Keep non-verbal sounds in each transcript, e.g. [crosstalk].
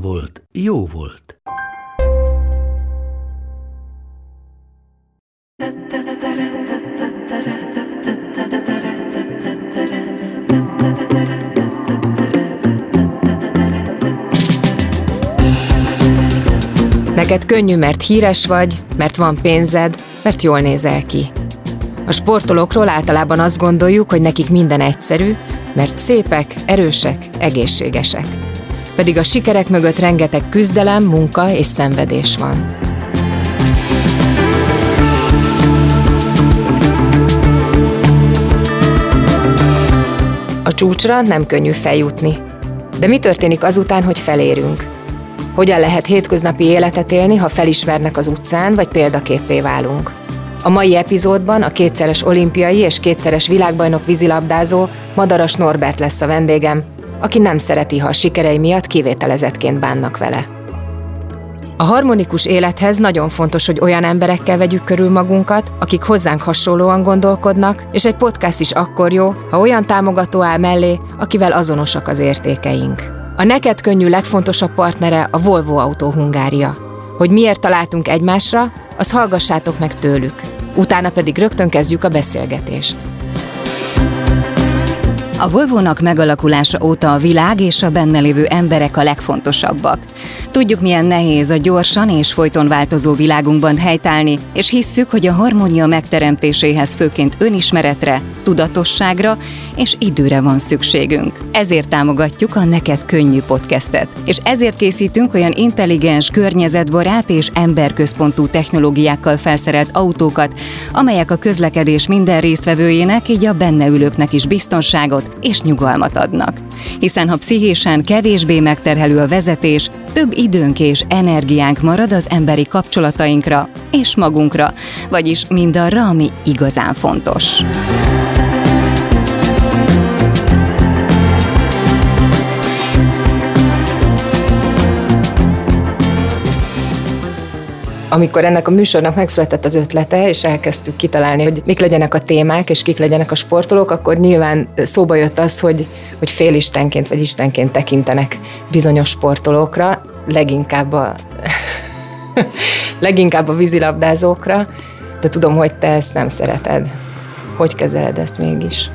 volt, jó volt. Neked könnyű, mert híres vagy, mert van pénzed, mert jól nézel ki. A sportolókról általában azt gondoljuk, hogy nekik minden egyszerű, mert szépek, erősek, egészségesek. Pedig a sikerek mögött rengeteg küzdelem, munka és szenvedés van. A csúcsra nem könnyű feljutni. De mi történik azután, hogy felérünk? Hogyan lehet hétköznapi életet élni, ha felismernek az utcán, vagy példaképpé válunk? A mai epizódban a kétszeres olimpiai és kétszeres világbajnok vízilabdázó Madaras Norbert lesz a vendégem, aki nem szereti, ha a sikerei miatt kivételezetként bánnak vele. A harmonikus élethez nagyon fontos, hogy olyan emberekkel vegyük körül magunkat, akik hozzánk hasonlóan gondolkodnak, és egy podcast is akkor jó, ha olyan támogató áll mellé, akivel azonosak az értékeink. A neked könnyű legfontosabb partnere a Volvo Autó Hungária. Hogy miért találtunk egymásra, az hallgassátok meg tőlük. Utána pedig rögtön kezdjük a beszélgetést. A Volvo-nak megalakulása óta a világ és a benne lévő emberek a legfontosabbak. Tudjuk, milyen nehéz a gyorsan és folyton változó világunkban helytállni, és hisszük, hogy a harmónia megteremtéséhez főként önismeretre, tudatosságra és időre van szükségünk. Ezért támogatjuk a Neked Könnyű podcastet, és ezért készítünk olyan intelligens, környezetbarát és emberközpontú technológiákkal felszerelt autókat, amelyek a közlekedés minden résztvevőjének, így a benne ülőknek is biztonságot és nyugalmat adnak. Hiszen ha pszichésen kevésbé megterhelő a vezetés, több időnk és energiánk marad az emberi kapcsolatainkra és magunkra, vagyis mindarra, ami igazán fontos. Amikor ennek a műsornak megszületett az ötlete, és elkezdtük kitalálni, hogy mik legyenek a témák, és kik legyenek a sportolók, akkor nyilván szóba jött az, hogy, hogy félistenként vagy istenként tekintenek bizonyos sportolókra, leginkább a, [laughs] leginkább a vízilabdázókra, de tudom, hogy te ezt nem szereted. Hogy kezeled ezt mégis?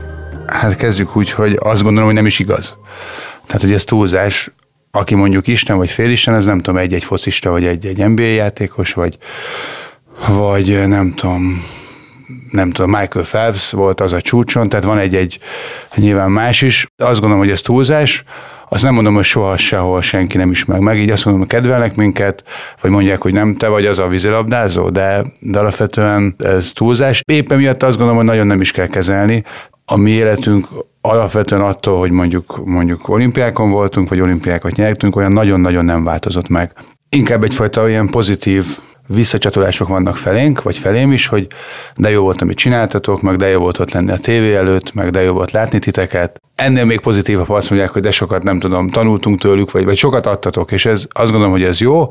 Hát kezdjük úgy, hogy azt gondolom, hogy nem is igaz. Tehát, hogy ez túlzás, aki mondjuk Isten vagy félisten, ez nem tudom, egy-egy focista, vagy egy-egy NBA játékos, vagy, vagy nem tudom, nem tudom, Michael Phelps volt az a csúcson, tehát van egy-egy nyilván más is. Azt gondolom, hogy ez túlzás, azt nem mondom, hogy soha sehol senki nem ismer meg, így azt mondom, hogy kedvelnek minket, vagy mondják, hogy nem te vagy az a vízilabdázó, de, de alapvetően ez túlzás. Éppen miatt azt gondolom, hogy nagyon nem is kell kezelni. A mi életünk alapvetően attól, hogy mondjuk, mondjuk olimpiákon voltunk, vagy olimpiákat nyertünk, olyan nagyon-nagyon nem változott meg. Inkább egyfajta ilyen pozitív visszacsatolások vannak felénk, vagy felém is, hogy de jó volt, amit csináltatok, meg de jó volt ott lenni a tévé előtt, meg de jó volt látni titeket. Ennél még pozitívabb azt mondják, hogy de sokat nem tudom, tanultunk tőlük, vagy, vagy sokat adtatok, és ez, azt gondolom, hogy ez jó.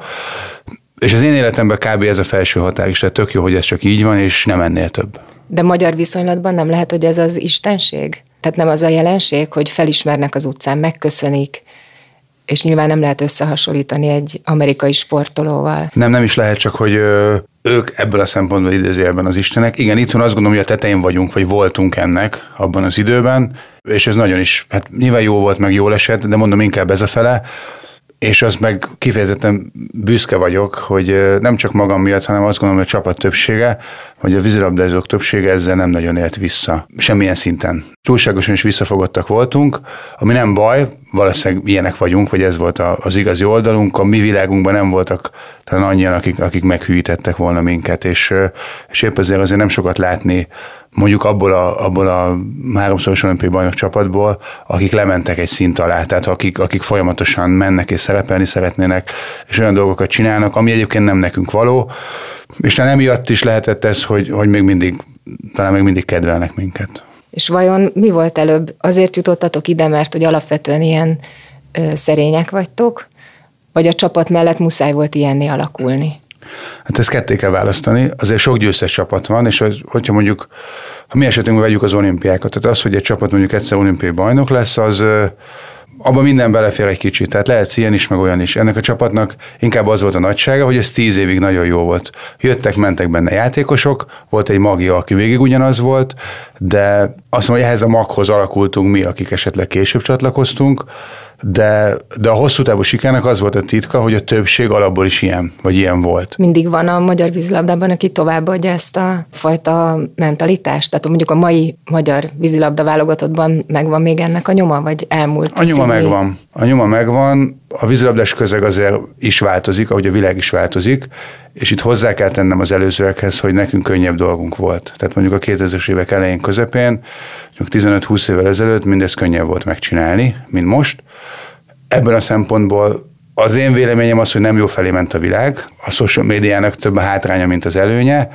És az én életemben kb. ez a felső határ is, tehát tök jó, hogy ez csak így van, és nem ennél több. De magyar viszonylatban nem lehet, hogy ez az istenség? Tehát nem az a jelenség, hogy felismernek az utcán, megköszönik, és nyilván nem lehet összehasonlítani egy amerikai sportolóval. Nem, nem is lehet, csak hogy ők ebből a szempontból idézőjelben az Istenek. Igen, itt azt gondolom, hogy a tetején vagyunk, vagy voltunk ennek abban az időben, és ez nagyon is, hát nyilván jó volt, meg jól esett, de mondom inkább ez a fele, és azt meg kifejezetten büszke vagyok, hogy nem csak magam miatt, hanem azt gondolom, hogy a csapat többsége, hogy a vízilabdázók többsége ezzel nem nagyon élt vissza, semmilyen szinten. Túlságosan is visszafogottak voltunk, ami nem baj, valószínűleg ilyenek vagyunk, vagy ez volt az igazi oldalunk. A mi világunkban nem voltak talán annyian, akik, akik meghűítettek volna minket, és, és épp ezért azért nem sokat látni mondjuk abból a, abból a háromszoros olimpiai bajnok csapatból, akik lementek egy szint alá, tehát akik, akik folyamatosan mennek és szerepelni szeretnének, és olyan dolgokat csinálnak, ami egyébként nem nekünk való, és talán emiatt is lehetett ez, hogy, hogy még mindig, talán még mindig kedvelnek minket. És vajon mi volt előbb? Azért jutottatok ide, mert hogy alapvetően ilyen ö, szerények vagytok, vagy a csapat mellett muszáj volt ilyenné alakulni? Hát ezt ketté kell választani. Azért sok győztes csapat van, és az, hogyha mondjuk, ha mi esetünkben vegyük az olimpiákat, tehát az, hogy egy csapat mondjuk egyszer olimpiai bajnok lesz, az abban minden belefér egy kicsit, tehát lehet ilyen is, meg olyan is. Ennek a csapatnak inkább az volt a nagysága, hogy ez tíz évig nagyon jó volt. Jöttek, mentek benne játékosok, volt egy magia, aki végig ugyanaz volt, de azt mondom, hogy ehhez a maghoz alakultunk mi, akik esetleg később csatlakoztunk, de, de a hosszú távú sikernek az volt a titka, hogy a többség alapból is ilyen, vagy ilyen volt. Mindig van a magyar vízilabdában, aki továbbadja ezt a fajta mentalitást? Tehát mondjuk a mai magyar vízilabda válogatottban megvan még ennek a nyoma, vagy elmúlt? A nyoma színű? megvan. A nyoma megvan. A vízilabdás közeg azért is változik, ahogy a világ is változik, és itt hozzá kell tennem az előzőekhez, hogy nekünk könnyebb dolgunk volt. Tehát mondjuk a 2000-es évek elején, közepén, 15-20 évvel ezelőtt mindez könnyebb volt megcsinálni, mint most. Ebben a szempontból az én véleményem az, hogy nem jó felé ment a világ, a social médiának több a hátránya, mint az előnye,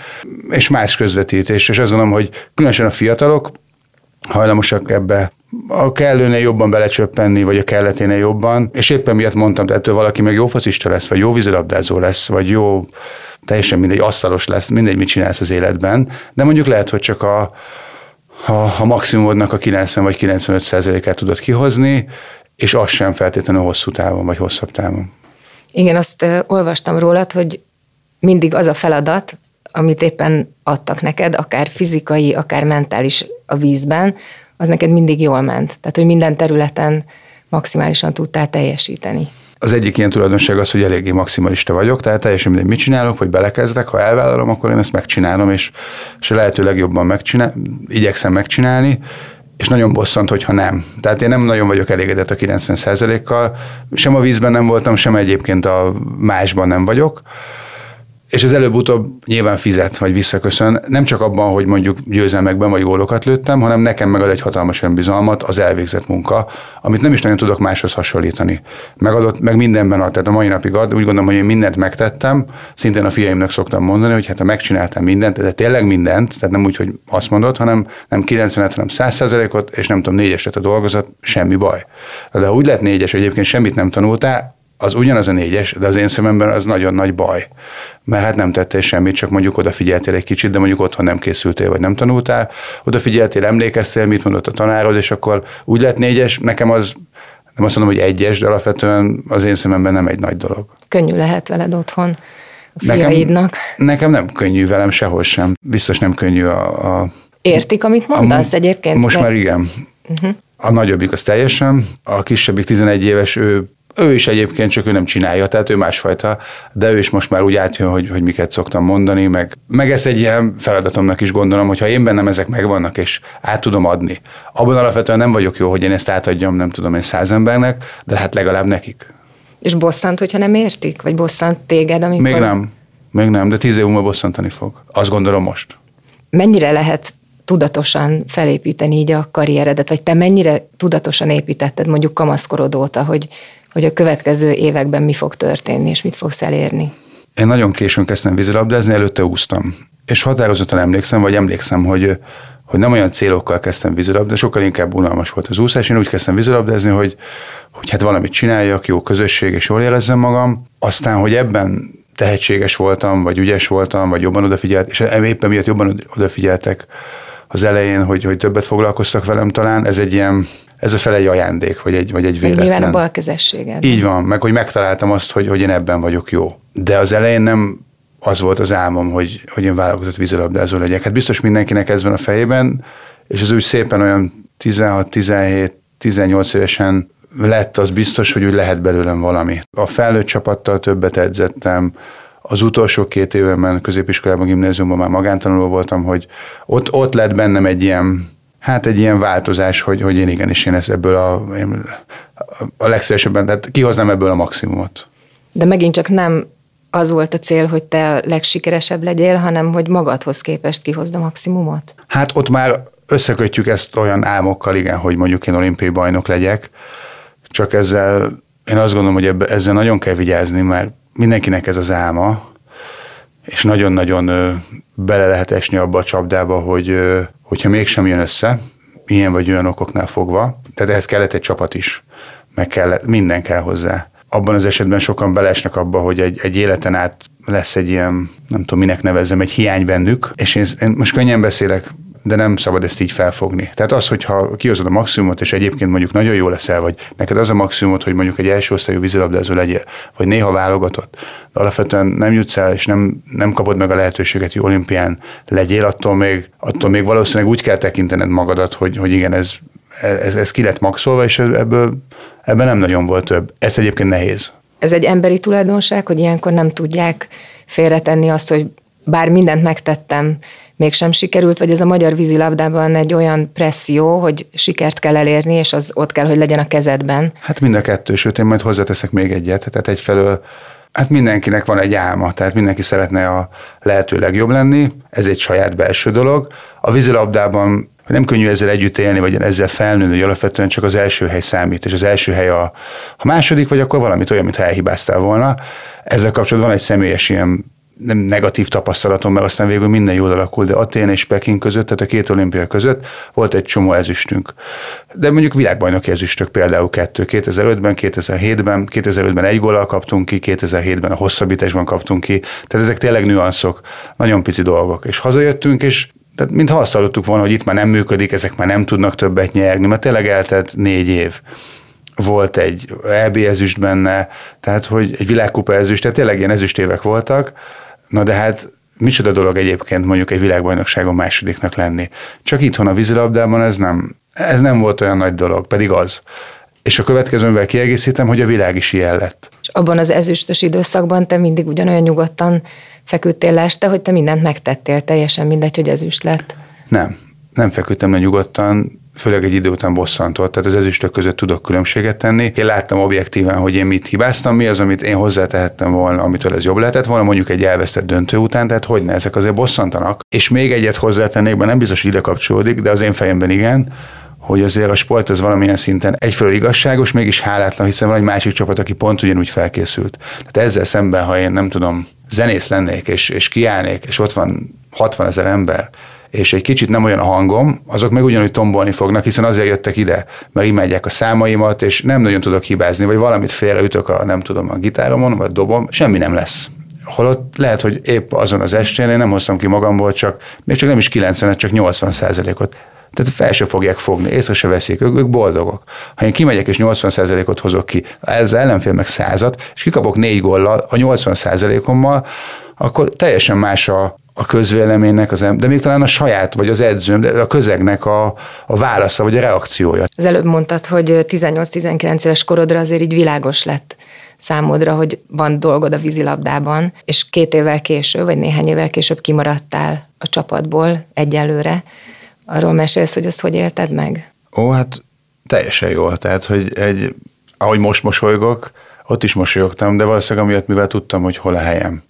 és más közvetítés, és azt gondolom, hogy különösen a fiatalok hajlamosak ebbe a kellőnél jobban belecsöppenni, vagy a kelleténél jobban, és éppen miatt mondtam, ettől valaki meg jó focista lesz, vagy jó vízilabdázó lesz, vagy jó, teljesen mindegy, asztalos lesz, mindegy, mit csinálsz az életben, de mondjuk lehet, hogy csak a, a, a maximumodnak a 90 vagy 95 százalékát tudod kihozni, és az sem feltétlenül hosszú távon, vagy hosszabb távon. Igen, azt olvastam rólad, hogy mindig az a feladat, amit éppen adtak neked, akár fizikai, akár mentális a vízben, az neked mindig jól ment. Tehát, hogy minden területen maximálisan tudtál teljesíteni. Az egyik ilyen tulajdonság az, hogy eléggé maximalista vagyok, tehát teljesen mindegy, mit csinálok, vagy belekezdek, ha elvállalom, akkor én ezt megcsinálom, és, és lehető legjobban megcsinál, igyekszem megcsinálni, és nagyon bosszant, hogyha nem. Tehát én nem nagyon vagyok elégedett a 90%-kal, sem a vízben nem voltam, sem egyébként a másban nem vagyok, és ez előbb-utóbb nyilván fizet, vagy visszaköszön. Nem csak abban, hogy mondjuk győzelmekben vagy gólokat lőttem, hanem nekem megad egy hatalmas önbizalmat az elvégzett munka, amit nem is nagyon tudok máshoz hasonlítani. Megadott, meg mindenben ad, tehát a mai napig ad. Úgy gondolom, hogy én mindent megtettem, szintén a fiaimnak szoktam mondani, hogy hát ha megcsináltam mindent, de tényleg mindent, tehát nem úgy, hogy azt mondod, hanem nem 90 hanem 100 ot és nem tudom, négyeset a dolgozat, semmi baj. De ha úgy lett négyes, hogy egyébként semmit nem tanultál, az ugyanaz a négyes, de az én szememben az nagyon nagy baj. Mert hát nem tettél semmit, csak mondjuk odafigyeltél egy kicsit, de mondjuk otthon nem készültél, vagy nem tanultál. Odafigyeltél, emlékeztél, mit mondott a tanárod, és akkor úgy lett négyes, nekem az nem azt mondom, hogy egyes, de alapvetően az én szememben nem egy nagy dolog. Könnyű lehet veled otthon a fiaidnak. Nekem, nekem nem könnyű velem sehol sem. Biztos nem könnyű a... a Értik, amit mondasz a, egyébként? Most de... már igen. Uh-huh. A nagyobbik az teljesen, a kisebbik 11 éves, ő ő is egyébként, csak ő nem csinálja, tehát ő másfajta, de ő is most már úgy átjön, hogy, hogy miket szoktam mondani, meg, meg ezt egy ilyen feladatomnak is gondolom, hogy ha én bennem ezek megvannak, és át tudom adni. Abban alapvetően nem vagyok jó, hogy én ezt átadjam, nem tudom én száz embernek, de hát legalább nekik. És bosszant, hogyha nem értik? Vagy bosszant téged, amikor... Még nem, még nem, de tíz év múlva bosszantani fog. Azt gondolom most. Mennyire lehet tudatosan felépíteni így a karrieredet, vagy te mennyire tudatosan építetted mondjuk kamaszkorod óta, hogy hogy a következő években mi fog történni, és mit fogsz elérni? Én nagyon későn kezdtem vízilabdázni, előtte úsztam. És határozottan emlékszem, vagy emlékszem, hogy, hogy nem olyan célokkal kezdtem vízilabdázni, sokkal inkább unalmas volt az úszás. Én úgy kezdtem vízilabdázni, hogy, hogy hát valamit csináljak, jó közösség, és jól érezzem magam. Aztán, hogy ebben tehetséges voltam, vagy ügyes voltam, vagy jobban odafigyelt, és éppen miatt jobban odafigyeltek az elején, hogy, hogy többet foglalkoztak velem talán, ez egy ilyen ez a fel egy ajándék, vagy egy, vagy egy véletlen. Nyilván a balkezességed. Így van, meg hogy megtaláltam azt, hogy, hogy én ebben vagyok jó. De az elején nem az volt az álmom, hogy, hogy én válogatott vízilabdázó legyek. Hát biztos mindenkinek ez van a fejében, és az úgy szépen olyan 16, 17, 18 évesen lett, az biztos, hogy úgy lehet belőlem valami. A felnőtt csapattal többet edzettem, az utolsó két évemben középiskolában, gimnáziumban már magántanuló voltam, hogy ott, ott lett bennem egy ilyen hát egy ilyen változás, hogy, hogy én igenis én ezt ebből a, én a legszívesebben, tehát kihoznám ebből a maximumot. De megint csak nem az volt a cél, hogy te a legsikeresebb legyél, hanem hogy magadhoz képest kihozd a maximumot? Hát ott már összekötjük ezt olyan álmokkal, igen, hogy mondjuk én olimpiai bajnok legyek, csak ezzel én azt gondolom, hogy ebbe, ezzel nagyon kell vigyázni, mert mindenkinek ez az álma, és nagyon-nagyon bele lehet esni abba a csapdába, hogy hogyha mégsem jön össze, ilyen vagy olyan okoknál fogva, tehát ehhez kellett egy csapat is, meg kellett, minden kell hozzá. Abban az esetben sokan belesnek abba, hogy egy, egy életen át lesz egy ilyen, nem tudom minek nevezzem, egy hiány bennük, és én, én most könnyen beszélek, de nem szabad ezt így felfogni. Tehát az, hogyha kihozod a maximumot, és egyébként mondjuk nagyon jó leszel, vagy neked az a maximumot, hogy mondjuk egy első osztályú vízilabdázó legyél, vagy néha válogatott, de alapvetően nem jutsz el, és nem, nem kapod meg a lehetőséget, hogy olimpián legyél, attól még, attól még valószínűleg úgy kell tekintened magadat, hogy, hogy igen, ez, ez, ez ki lett maxolva, és ebből, ebben nem nagyon volt több. Ez egyébként nehéz. Ez egy emberi tulajdonság, hogy ilyenkor nem tudják félretenni azt, hogy bár mindent megtettem, mégsem sikerült, vagy ez a magyar vízilabdában egy olyan presszió, hogy sikert kell elérni, és az ott kell, hogy legyen a kezedben. Hát mind a kettő, sőt én majd hozzáteszek még egyet. Tehát egyfelől Hát mindenkinek van egy álma, tehát mindenki szeretne a lehető legjobb lenni, ez egy saját belső dolog. A vízilabdában nem könnyű ezzel együtt élni, vagy ezzel felnőni, hogy alapvetően csak az első hely számít, és az első hely a, a második, vagy akkor valamit olyan, mintha elhibáztál volna. Ezzel kapcsolatban van egy személyes ilyen nem negatív tapasztalatom, mert aztán végül minden jól alakult, de Atén és Peking között, tehát a két olimpia között volt egy csomó ezüstünk. De mondjuk világbajnoki ezüstök például kettő, 2005-ben, 2007-ben, 2005-ben egy góllal kaptunk ki, 2007-ben a hosszabbításban kaptunk ki, tehát ezek tényleg nüanszok, nagyon pici dolgok. És hazajöttünk, és tehát mintha azt hallottuk volna, hogy itt már nem működik, ezek már nem tudnak többet nyerni, mert tényleg eltelt négy év volt egy EB ezüst benne, tehát hogy egy világkupa ezüst, tehát tényleg ilyen ezüstévek voltak, Na de hát micsoda dolog egyébként mondjuk egy világbajnokságon másodiknak lenni. Csak itthon a vízilabdában ez nem, ez nem volt olyan nagy dolog, pedig az. És a következővel kiegészítem, hogy a világ is ilyen lett. És abban az ezüstös időszakban te mindig ugyanolyan nyugodtan feküdtél le este, hogy te mindent megtettél, teljesen mindegy, hogy ezüst lett. Nem, nem feküdtem le nyugodtan, főleg egy idő után bosszantott, tehát az ezüstök között tudok különbséget tenni. Én láttam objektíven, hogy én mit hibáztam, mi az, amit én hozzátehettem volna, amitől ez jobb lehetett volna, mondjuk egy elvesztett döntő után, tehát hogy ne, ezek azért bosszantanak. És még egyet hozzátennék, mert nem biztos, hogy ide kapcsolódik, de az én fejemben igen, hogy azért a sport az valamilyen szinten egyfelől igazságos, mégis hálátlan, hiszen van egy másik csapat, aki pont ugyanúgy felkészült. Tehát ezzel szemben, ha én nem tudom, zenész lennék, és, és kiállnék, és ott van 60 ezer ember, és egy kicsit nem olyan a hangom, azok meg ugyanúgy tombolni fognak, hiszen azért jöttek ide, mert imádják a számaimat, és nem nagyon tudok hibázni, vagy valamit félreütök a, nem tudom, a gitáromon, vagy dobom, semmi nem lesz. Holott lehet, hogy épp azon az estén én nem hoztam ki magamból, csak még csak nem is 90 csak 80 százalékot. Tehát fel se fogják fogni, észre se veszik, ők, ők boldogok. Ha én kimegyek és 80%-ot hozok ki, ez ellenfél meg százat, és kikapok négy gollal a 80%-ommal, akkor teljesen más a, a közvéleménynek, az em- de még talán a saját, vagy az edzőm, de a közegnek a, a válasza, vagy a reakciója. Az előbb mondtad, hogy 18-19 éves korodra azért így világos lett számodra, hogy van dolgod a vízilabdában, és két évvel később, vagy néhány évvel később kimaradtál a csapatból egyelőre. Arról mesélsz, hogy azt hogy élted meg? Ó, hát teljesen jól. Tehát, hogy egy, ahogy most mosolygok, ott is mosolyogtam, de valószínűleg amiatt, mivel tudtam, hogy hol a helyem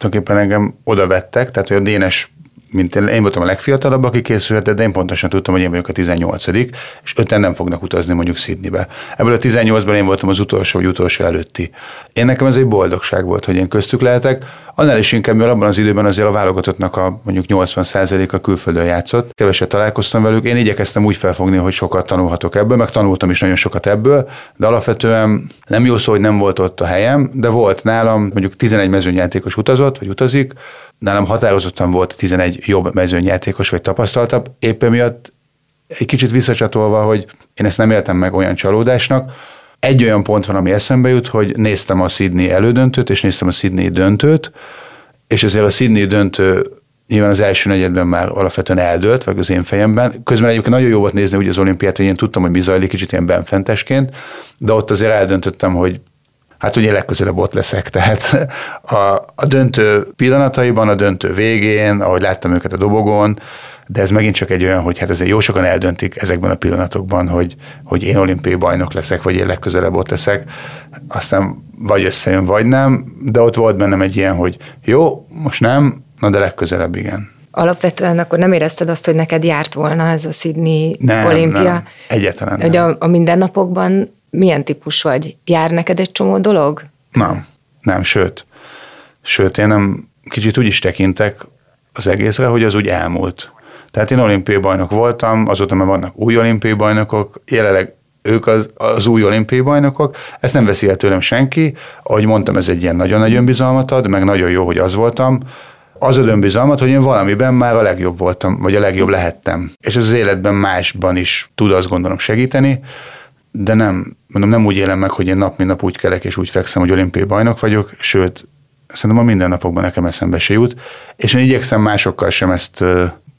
tulajdonképpen engem oda vettek, tehát hogy a Dénes mint én, én voltam a legfiatalabb, aki készülhetett, de én pontosan tudtam, hogy én vagyok a 18 és öten nem fognak utazni mondjuk Sydneybe. Ebből a 18-ban én voltam az utolsó, vagy utolsó előtti. Én nekem ez egy boldogság volt, hogy én köztük lehetek, annál is inkább, mert abban az időben azért a válogatottnak a mondjuk 80%-a külföldön játszott. Keveset találkoztam velük. Én igyekeztem úgy felfogni, hogy sokat tanulhatok ebből, meg tanultam is nagyon sokat ebből, de alapvetően nem jó szó, hogy nem volt ott a helyem, de volt nálam mondjuk 11 mezőnyjátékos utazott, vagy utazik, nálam határozottan volt 11 jobb mezőnyjátékos vagy tapasztaltabb, éppen miatt egy kicsit visszacsatolva, hogy én ezt nem éltem meg olyan csalódásnak. Egy olyan pont van, ami eszembe jut, hogy néztem a Sydney elődöntőt, és néztem a Sydney döntőt, és ezért a Sydney döntő nyilván az első negyedben már alapvetően eldőlt, vagy az én fejemben. Közben egyébként nagyon jó volt nézni úgy az olimpiát, hogy én tudtam, hogy mi zajlik, kicsit ilyen benfentesként, de ott azért eldöntöttem, hogy hát ugye legközelebb ott leszek. Tehát a, a döntő pillanataiban, a döntő végén, ahogy láttam őket a dobogon, de ez megint csak egy olyan, hogy hát ezzel jó sokan eldöntik ezekben a pillanatokban, hogy, hogy én olimpiai bajnok leszek, vagy én legközelebb ott leszek, aztán vagy összejön, vagy nem, de ott volt bennem egy ilyen, hogy jó, most nem, na de legközelebb igen. Alapvetően akkor nem érezted azt, hogy neked járt volna ez a Sydney Nem, olimpia? nem, egyáltalán Hogy nem. a, a mindennapokban milyen típus vagy? Jár neked egy csomó dolog? Nem, nem, sőt. Sőt, én nem kicsit úgy is tekintek az egészre, hogy az úgy elmúlt. Tehát én olimpiai bajnok voltam, azóta már vannak új olimpiai bajnokok, jelenleg ők az, az új olimpiai bajnokok, ezt nem veszi el tőlem senki. Ahogy mondtam, ez egy ilyen nagyon nagy önbizalmat ad, meg nagyon jó, hogy az voltam. Az ad önbizalmat, hogy én valamiben már a legjobb voltam, vagy a legjobb lehettem. És ez az életben másban is tud azt gondolom segíteni, de nem, mondom, nem úgy élem meg, hogy én nap mint nap úgy kelek és úgy fekszem, hogy olimpiai bajnok vagyok, sőt, szerintem a mindennapokban nekem eszembe se jut, és én igyekszem másokkal sem ezt,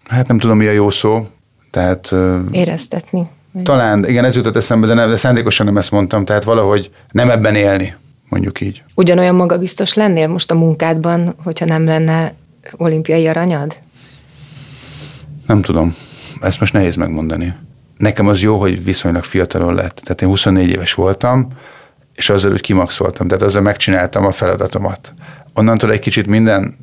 hát nem tudom mi a jó szó, tehát Éreztetni? talán, igen, ez jutott eszembe, de, nem, de szándékosan nem ezt mondtam, tehát valahogy nem ebben élni, mondjuk így. Ugyanolyan magabiztos lennél most a munkádban, hogyha nem lenne olimpiai aranyad? Nem tudom, ezt most nehéz megmondani. Nekem az jó, hogy viszonylag fiatalon lett. Tehát én 24 éves voltam, és azzal úgy kimaxoltam, tehát azzal megcsináltam a feladatomat. Onnantól egy kicsit minden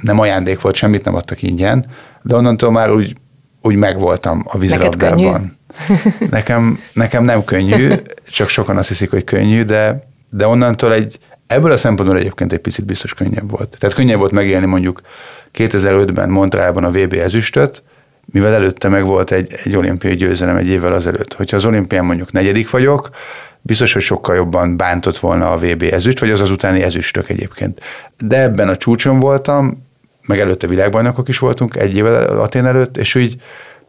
nem ajándék volt, semmit nem adtak ingyen, de onnantól már úgy, úgy megvoltam a vízilabdában. [laughs] Nekem, nekem nem könnyű, csak sokan azt hiszik, hogy könnyű, de, de onnantól egy, ebből a szempontból egyébként egy picit biztos könnyebb volt. Tehát könnyebb volt megélni mondjuk 2005-ben Montrealban a VB ezüstöt, mivel előtte meg volt egy, egy olimpiai győzelem egy évvel azelőtt. Hogyha az olimpián mondjuk negyedik vagyok, biztos, hogy sokkal jobban bántott volna a VB ezüst, vagy az az utáni ezüstök egyébként. De ebben a csúcson voltam, meg előtte világbajnokok is voltunk egy évvel Atén előtt, és úgy,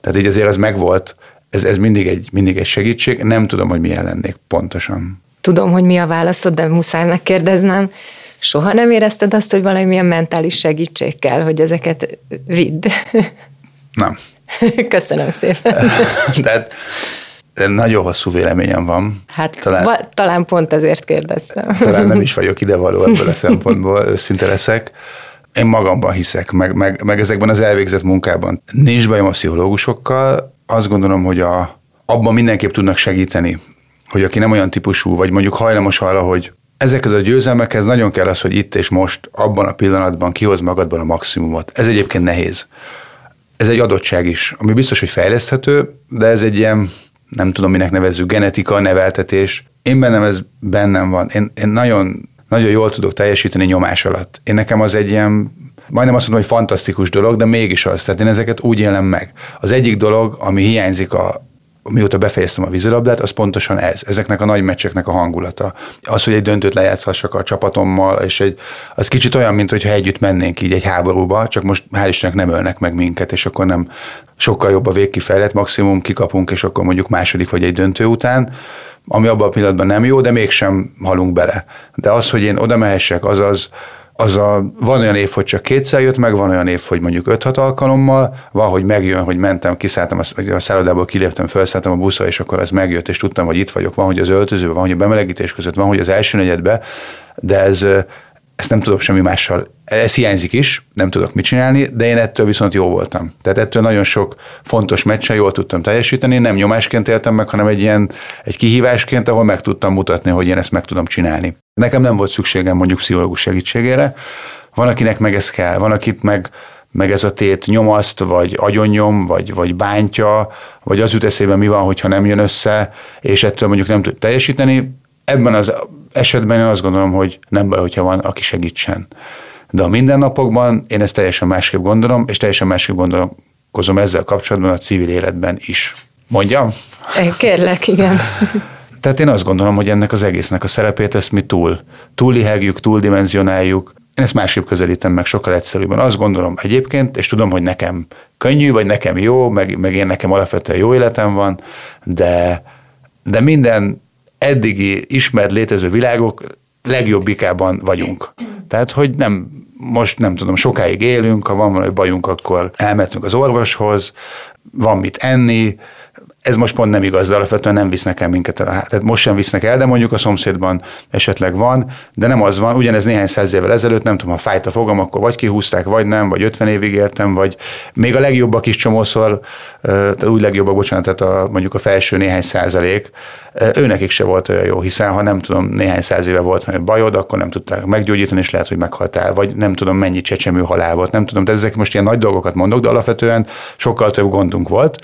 tehát így azért az megvolt, ez, ez mindig, egy, mindig egy segítség, nem tudom, hogy milyen lennék pontosan. Tudom, hogy mi a válaszod, de muszáj megkérdeznem. Soha nem érezted azt, hogy valamilyen mentális segítség kell, hogy ezeket vidd? Nem. [laughs] Köszönöm szépen. [laughs] Tehát nagyon hosszú véleményem van. Hát talán, va- talán pont ezért kérdeztem. talán nem [laughs] is vagyok idevaló ebből a szempontból, őszinte leszek. Én magamban hiszek, meg, meg, meg ezekben az elvégzett munkában. Nincs bajom a pszichológusokkal, azt gondolom, hogy a, abban mindenképp tudnak segíteni, hogy aki nem olyan típusú, vagy mondjuk hajlamos arra, hogy ezekhez a győzelmekhez nagyon kell az, hogy itt és most, abban a pillanatban kihoz magadban a maximumot. Ez egyébként nehéz. Ez egy adottság is, ami biztos, hogy fejleszthető, de ez egy ilyen, nem tudom, minek nevezzük, genetika, neveltetés. Én bennem ez bennem van. Én, én nagyon, nagyon jól tudok teljesíteni nyomás alatt. Én nekem az egy ilyen, majdnem azt mondom, hogy fantasztikus dolog, de mégis az. Tehát én ezeket úgy élem meg. Az egyik dolog, ami hiányzik a, mióta befejeztem a vízilabdát, az pontosan ez. Ezeknek a nagy meccseknek a hangulata. Az, hogy egy döntőt lejátszhassak a csapatommal, és egy, az kicsit olyan, mint hogyha együtt mennénk így egy háborúba, csak most hál' Istennek nem ölnek meg minket, és akkor nem sokkal jobb a végkifejlet, maximum kikapunk, és akkor mondjuk második vagy egy döntő után, ami abban a pillanatban nem jó, de mégsem halunk bele. De az, hogy én oda mehessek, az az, a, van olyan év, hogy csak kétszer jött meg, van olyan év, hogy mondjuk 5-6 alkalommal, van, hogy megjön, hogy mentem, kiszálltam, a szállodából kiléptem, felszálltam a buszra, és akkor ez megjött, és tudtam, hogy itt vagyok. Van, hogy az öltözőben, van, hogy a bemelegítés között, van, hogy az első negyedbe, de ez, ezt nem tudok semmi mással. Ez hiányzik is, nem tudok mit csinálni, de én ettől viszont jó voltam. Tehát ettől nagyon sok fontos meccsen jól tudtam teljesíteni, nem nyomásként éltem meg, hanem egy ilyen egy kihívásként, ahol meg tudtam mutatni, hogy én ezt meg tudom csinálni. Nekem nem volt szükségem mondjuk pszichológus segítségére, van, akinek meg ez kell, van, akit meg, meg ez a tét nyomaszt, vagy agyonnyom, vagy, vagy bántja, vagy az jut eszébe, mi van, hogyha nem jön össze, és ettől mondjuk nem tud teljesíteni. Ebben az esetben én azt gondolom, hogy nem baj, hogyha van, aki segítsen. De a mindennapokban én ezt teljesen másképp gondolom, és teljesen másképp gondolkozom ezzel kapcsolatban a civil életben is. Mondjam? Kérlek, igen. [laughs] Tehát én azt gondolom, hogy ennek az egésznek a szerepét ezt mi túl, túllihegjük, túldimenzionáljuk. Én ezt másképp közelítem meg sokkal egyszerűbben. Azt gondolom egyébként, és tudom, hogy nekem könnyű, vagy nekem jó, meg, meg én nekem alapvetően jó életem van, de, de minden eddigi ismert létező világok legjobbikában vagyunk. Tehát, hogy nem, most nem tudom, sokáig élünk, ha van valami bajunk, akkor elmentünk az orvoshoz, van mit enni, ez most pont nem igaz, de alapvetően nem visznek el minket el. Tehát most sem visznek el, de mondjuk a szomszédban esetleg van, de nem az van. Ugyanez néhány száz évvel ezelőtt, nem tudom, ha fájt a fogam, akkor vagy kihúzták, vagy nem, vagy 50 évig éltem, vagy még a legjobbak is csomószor, tehát úgy legjobbak, bocsánat, tehát a, mondjuk a felső néhány százalék, őnekik se volt olyan jó, hiszen ha nem tudom, néhány száz éve volt valami bajod, akkor nem tudták meggyógyítani, és lehet, hogy meghaltál, vagy nem tudom, mennyi csecsemő halál volt, nem tudom, de ezek most ilyen nagy dolgokat mondok, de alapvetően sokkal több gondunk volt.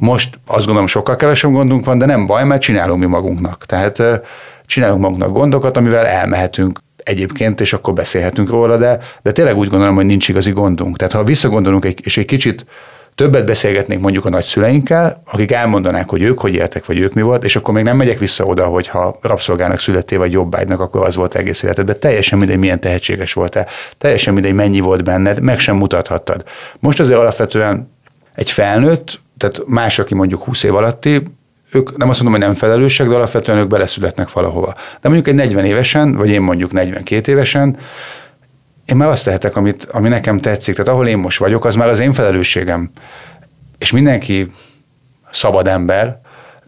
Most azt gondolom, sokkal kevesebb gondunk van, de nem baj, mert csinálunk mi magunknak. Tehát csinálunk magunknak gondokat, amivel elmehetünk egyébként, és akkor beszélhetünk róla, de, de tényleg úgy gondolom, hogy nincs igazi gondunk. Tehát ha visszagondolunk egy, és egy kicsit többet beszélgetnék mondjuk a nagyszüleinkkel, akik elmondanák, hogy ők hogy éltek, vagy ők mi volt, és akkor még nem megyek vissza oda, hogy ha rabszolgának születtél, vagy jobbágynak, akkor az volt egész életedben. Teljesen mindegy, milyen tehetséges voltál, teljesen mindegy, mennyi volt benned, meg sem mutathattad. Most azért alapvetően egy felnőtt, tehát más, aki mondjuk 20 év alatti, ők nem azt mondom, hogy nem felelősek, de alapvetően ők beleszületnek valahova. De mondjuk egy 40 évesen, vagy én mondjuk 42 évesen, én már azt tehetek, amit, ami nekem tetszik. Tehát ahol én most vagyok, az már az én felelősségem. És mindenki szabad ember,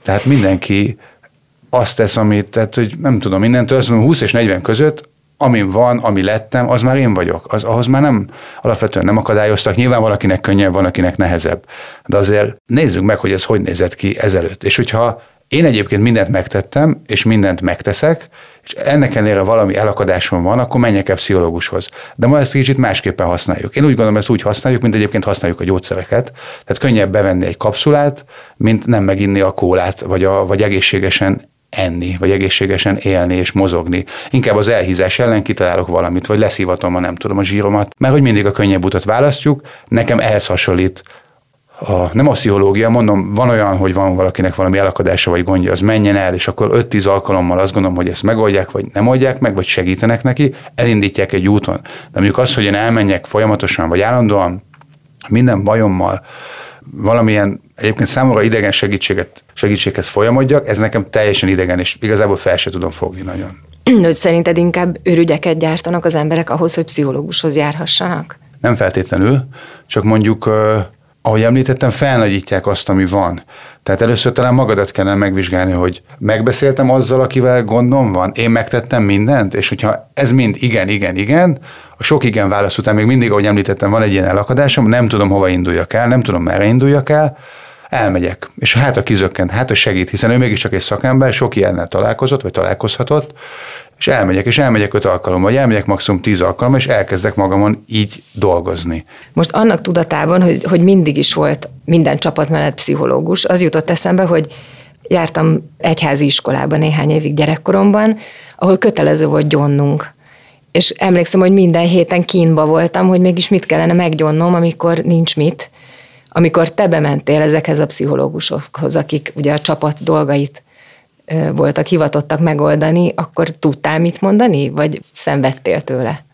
tehát mindenki azt tesz, amit, tehát hogy nem tudom, innentől azt mondom, 20 és 40 között amin van, ami lettem, az már én vagyok. Az, ahhoz már nem, alapvetően nem akadályoztak. Nyilván valakinek könnyebb, van, akinek nehezebb. De azért nézzük meg, hogy ez hogy nézett ki ezelőtt. És hogyha én egyébként mindent megtettem, és mindent megteszek, és ennek ellenére valami elakadásom van, akkor menjek el pszichológushoz. De ma ezt kicsit másképpen használjuk. Én úgy gondolom, ezt úgy használjuk, mint egyébként használjuk a gyógyszereket. Tehát könnyebb bevenni egy kapszulát, mint nem meginni a kólát, vagy, a, vagy egészségesen enni, vagy egészségesen élni és mozogni. Inkább az elhízás ellen kitalálok valamit, vagy leszívatom, a nem tudom, a zsíromat, mert hogy mindig a könnyebb utat választjuk, nekem ehhez hasonlít a, nem a pszichológia, mondom, van olyan, hogy van valakinek valami elakadása vagy gondja, az menjen el, és akkor 5-10 alkalommal azt gondolom, hogy ezt megoldják, vagy nem oldják meg, vagy segítenek neki, elindítják egy úton. De mondjuk az, hogy én elmenjek folyamatosan, vagy állandóan minden bajommal, valamilyen egyébként számomra idegen segítséget, segítséghez folyamodjak, ez nekem teljesen idegen, és igazából fel se tudom fogni nagyon. [clears throat] Hogy szerinted inkább ürügyeket gyártanak az emberek ahhoz, hogy pszichológushoz járhassanak? Nem feltétlenül, csak mondjuk ahogy említettem, felnagyítják azt, ami van. Tehát először talán magadat kellene megvizsgálni, hogy megbeszéltem azzal, akivel gondom van, én megtettem mindent, és hogyha ez mind igen, igen, igen, a sok igen válasz után még mindig, ahogy említettem, van egy ilyen elakadásom, nem tudom, hova induljak el, nem tudom, merre induljak el, elmegyek. És hát a kizökkent, hát a segít, hiszen ő mégiscsak egy szakember, sok ilyennel találkozott, vagy találkozhatott, és elmegyek, és elmegyek öt alkalommal, vagy elmegyek maximum tíz alkalommal, és elkezdek magamon így dolgozni. Most annak tudatában, hogy, hogy mindig is volt minden csapat mellett pszichológus, az jutott eszembe, hogy jártam egyházi iskolába néhány évig gyerekkoromban, ahol kötelező volt gyonnunk. És emlékszem, hogy minden héten kínba voltam, hogy mégis mit kellene meggyonnom, amikor nincs mit. Amikor te bementél ezekhez a pszichológusokhoz, akik ugye a csapat dolgait voltak hivatottak megoldani, akkor tudtál mit mondani, vagy szenvedtél tőle?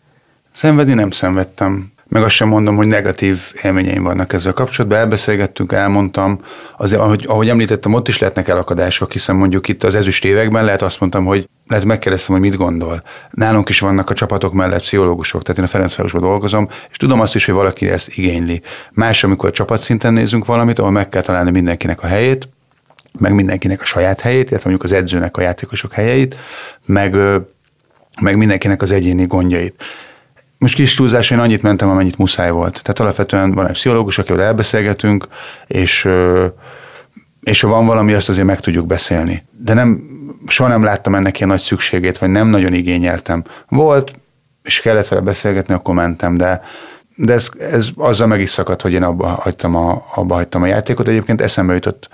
Szenvedni nem szenvedtem. Meg azt sem mondom, hogy negatív élményeim vannak ezzel kapcsolatban. Elbeszélgettünk, elmondtam. Azért, ahogy, ahogy említettem, ott is lehetnek elakadások, hiszen mondjuk itt az ezüst években lehet azt mondtam, hogy lehet megkérdeztem, hogy mit gondol. Nálunk is vannak a csapatok mellett pszichológusok, tehát én a Ferencvárosban dolgozom, és tudom azt is, hogy valaki ezt igényli. Más, amikor csapatszinten nézünk valamit, ahol meg kell találni mindenkinek a helyét, meg mindenkinek a saját helyét, illetve mondjuk az edzőnek a játékosok helyeit, meg, meg mindenkinek az egyéni gondjait. Most kis túlzás, én annyit mentem, amennyit muszáj volt. Tehát alapvetően van egy pszichológus, akivel elbeszélgetünk, és, és ha van valami, azt azért meg tudjuk beszélni. De nem, soha nem láttam ennek ilyen nagy szükségét, vagy nem nagyon igényeltem. Volt, és kellett vele beszélgetni, akkor mentem, de, de ez, ez azzal meg is szakadt, hogy én abba hagytam a, abba hagytam a játékot. Egyébként eszembe jutott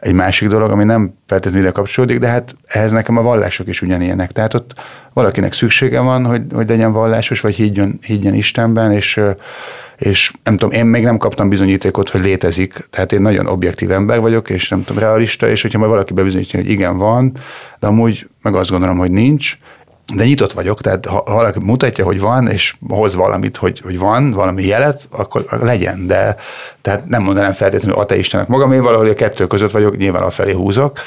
egy másik dolog, ami nem feltétlenül ide kapcsolódik, de hát ehhez nekem a vallások is ugyanilyenek. Tehát ott valakinek szüksége van, hogy, hogy legyen vallásos, vagy higgyen, higgyen Istenben, és, és nem tudom, én még nem kaptam bizonyítékot, hogy létezik. Tehát én nagyon objektív ember vagyok, és nem tudom, realista, és hogyha majd valaki bebizonyítja, hogy igen, van, de amúgy meg azt gondolom, hogy nincs, de nyitott vagyok, tehát ha valaki mutatja, hogy van, és hoz valamit, hogy, hogy van, valami jelet, akkor legyen, de tehát nem mondanám feltétlenül ateistenek magam, én valahol a kettő között vagyok, nyilván a felé húzok,